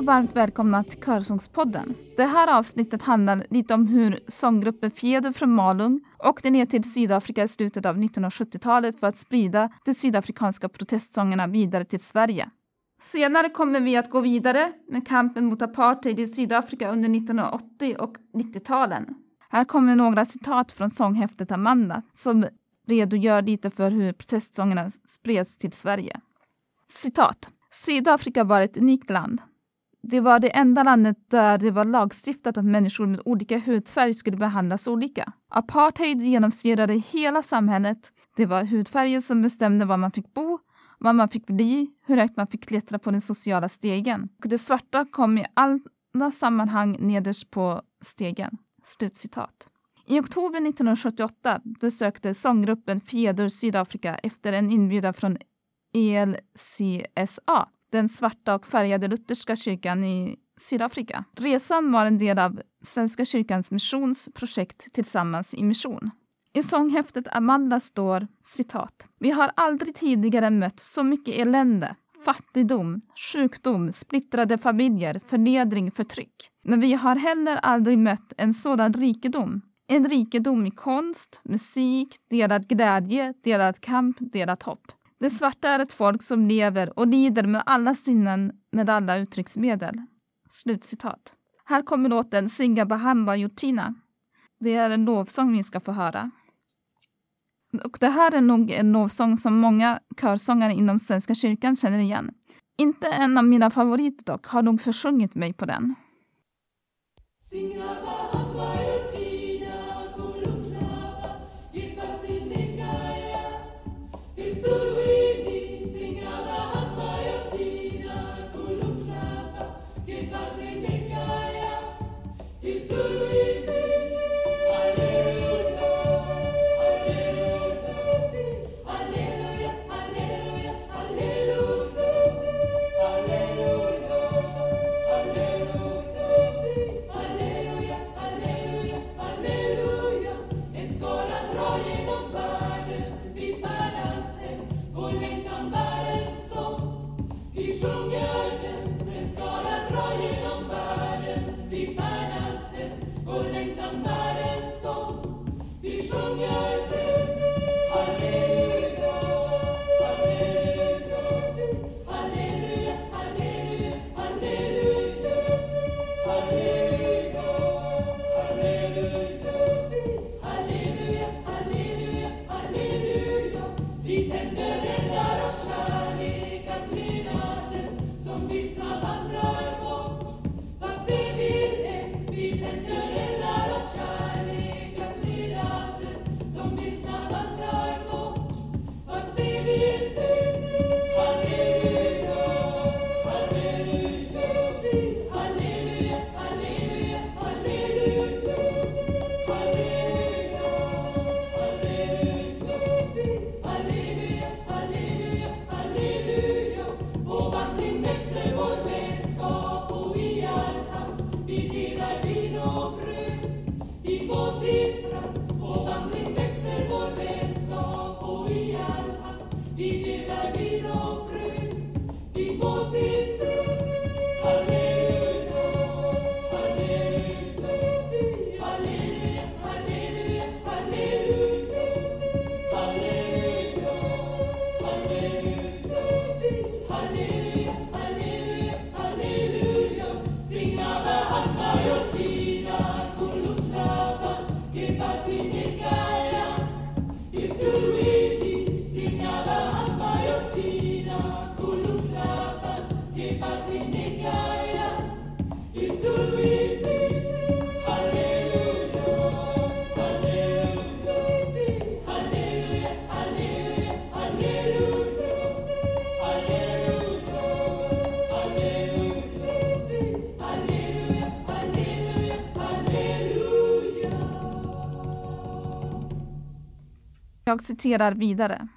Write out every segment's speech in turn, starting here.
Och varmt välkomna till Körsångspodden. Det här avsnittet handlar lite om hur sånggruppen Fiedo från Malung åkte ner till Sydafrika i slutet av 1970-talet för att sprida de sydafrikanska protestsångerna vidare till Sverige. Senare kommer vi att gå vidare med kampen mot apartheid i Sydafrika under 1980 och 90-talen. Här kommer några citat från sånghäftet Amanda som redogör lite för hur protestsångerna spreds till Sverige. Citat. Sydafrika var ett unikt land. Det var det enda landet där det var lagstiftat att människor med olika hudfärg skulle behandlas olika. Apartheid genomsyrade hela samhället. Det var hudfärgen som bestämde var man fick bo, vad man fick bli, hur högt man fick klättra på den sociala stegen. Och det svarta kom i alla sammanhang nederst på stegen. Slutcitat. I oktober 1978 besökte sånggruppen Fjäder Sydafrika efter en inbjudan från ELCSA, den svarta och färgade lutherska kyrkan i Sydafrika. Resan var en del av Svenska kyrkans missionsprojekt Tillsammans i mission. I sånghäftet Amanda står citat. Vi har aldrig tidigare mött så mycket elände, fattigdom, sjukdom, splittrade familjer, förnedring, förtryck. Men vi har heller aldrig mött en sådan rikedom. En rikedom i konst, musik, delad glädje, delad kamp, delat hopp. Det svarta är ett folk som lever och lider med alla sinnen med alla uttrycksmedel. Slutcitat. Här kommer låten Singa Bahamba Yutina. Det är en lovsång vi ska få höra. Och det här är nog en lovsång som många körsångare inom Svenska kyrkan känner igen. Inte en av mina favoriter dock har nog försjungit mig på den. Jag citerar vidare.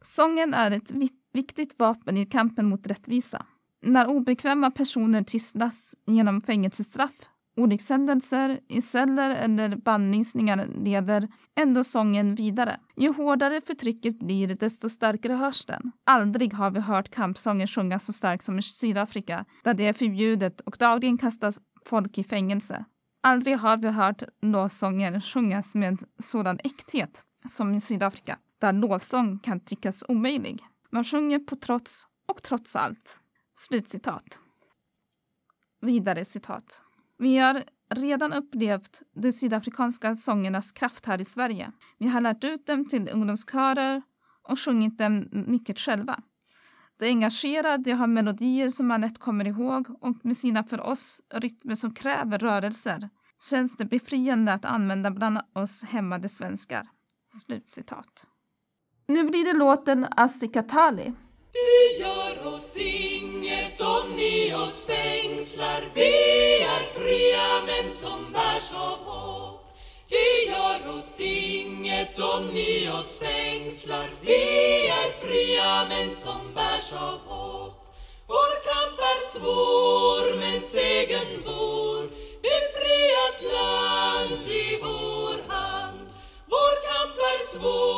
Sången är ett viktigt vapen i kampen mot rättvisa. När obekväma personer tystas genom fängelsestraff olyckshändelser, i celler eller bannlysningar lever ändå sången vidare. Ju hårdare förtrycket blir, desto starkare hörs den. Aldrig har vi hört kampsånger sjungas så starkt som i Sydafrika, där det är förbjudet och dagligen kastas folk i fängelse. Aldrig har vi hört lovsånger sjungas med sådan äkthet som i Sydafrika, där lovsång kan tyckas omöjlig. Man sjunger på trots och trots allt. Slutcitat. Vidare citat. Vi har redan upplevt de sydafrikanska sångernas kraft här i Sverige. Vi har lärt ut dem till ungdomskörer och sjungit dem mycket själva. De är engagerade, de har melodier som man lätt kommer ihåg och med sina för oss rytmer som kräver rörelser känns det befriande att använda bland oss hämmade svenskar. Slutcitat. Nu blir det låten Assikatali det gör oss inget om ni oss fängslar. Vi är fria män som bärs av hopp. Det gör oss inget om ni oss fängslar. Vi är fria män som bärs av hopp. Vår kamp är svår men segern vår. Befriat land i vår hand. Vår kamp är svår.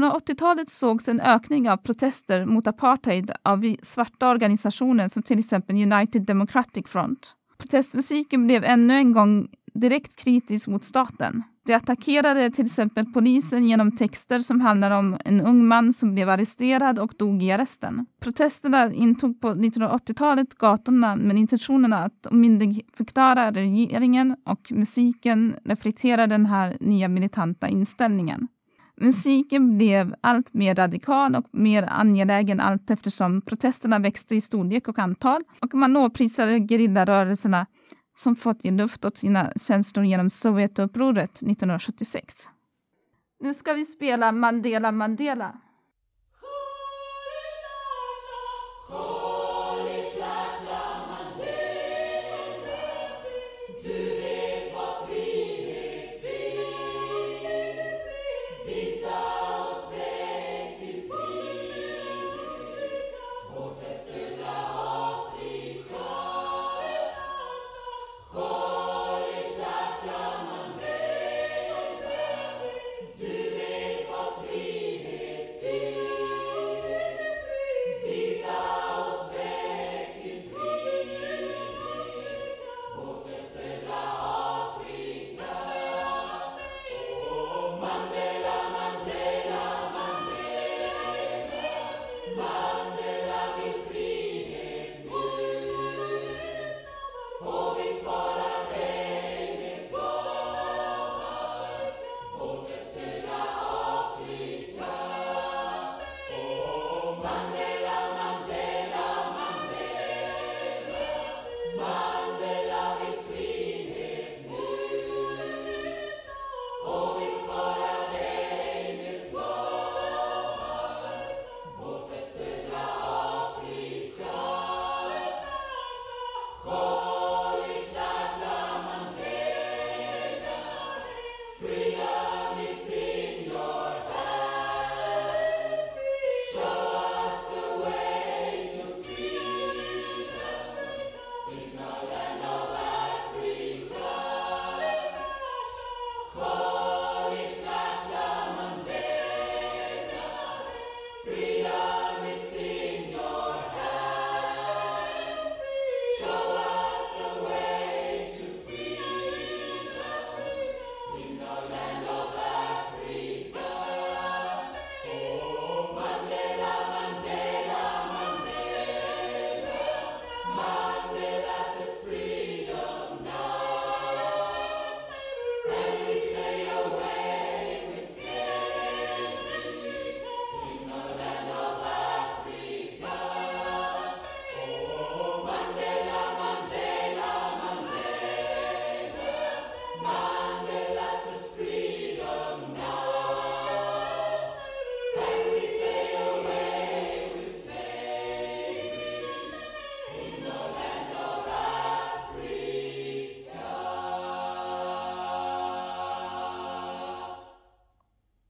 1980-talet sågs en ökning av protester mot apartheid av svarta organisationer som till exempel United Democratic Front. Protestmusiken blev ännu en gång direkt kritisk mot staten. De attackerade till exempel polisen genom texter som handlar om en ung man som blev arresterad och dog i arresten. Protesterna intog på 1980-talet gatorna med intentionerna att myndigförklara regeringen och musiken reflekterar den här nya militanta inställningen. Musiken blev allt mer radikal och mer angelägen allt eftersom protesterna växte i storlek och antal och man lovprisade gerillarörelserna som fått ge luft åt sina känslor genom Sovjetupproret 1976. Nu ska vi spela Mandela Mandela.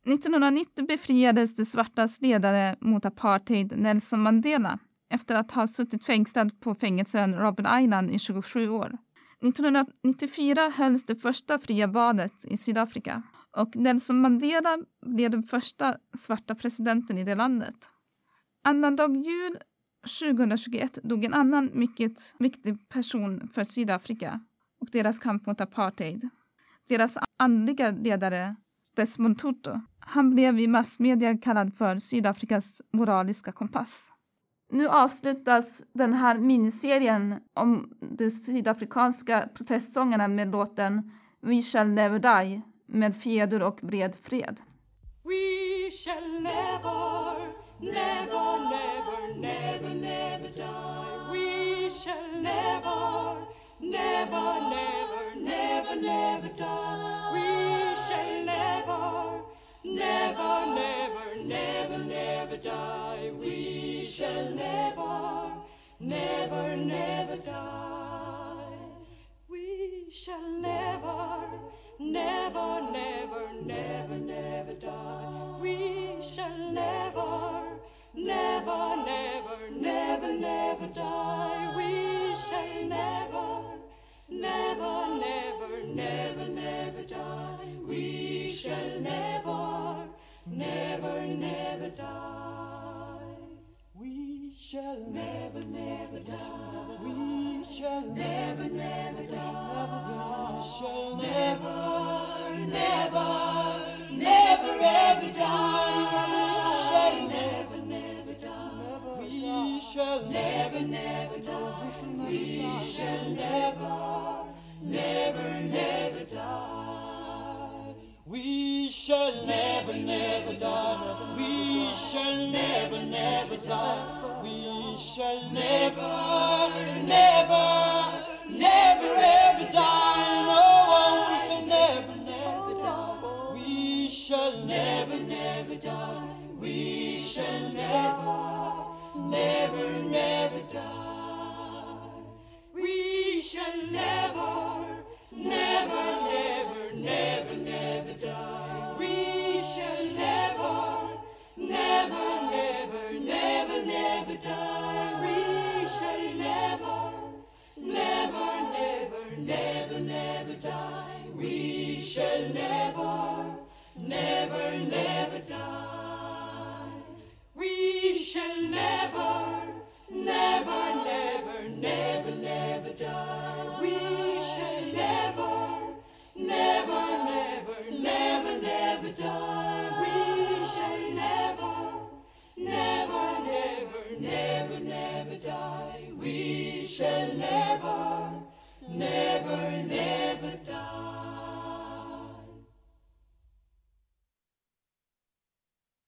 1990 befriades de svartas ledare mot apartheid Nelson Mandela efter att ha suttit fängslad på fängelsen Robben Island i 27 år. 1994 hölls det första fria valet i Sydafrika och Nelson Mandela blev den första svarta presidenten i det landet. Annandag jul 2021 dog en annan mycket viktig person för Sydafrika och deras kamp mot apartheid. Deras andliga ledare Desmond Tutu. Han blev i massmedia kallad för Sydafrikas moraliska kompass. Nu avslutas den här miniserien om de sydafrikanska protestsångerna med låten We shall never die med fjäder och bred fred. We shall never, never, never, never, never die. We shall never, never, never, never, never die. Never, never die. We shall never, never, never, never, never die. We shall never, never, never, never, never die. We shall never, shall never, never die. We shall never, never die. We shall never, never, never, ever die. We shall never, never die. We shall never, never die. We shall never, never, never die. We shall never, never die. We shall never, never die. We shall never, never, never, ever die. No one shall never, never die. We shall never, never die. We shall never, never, never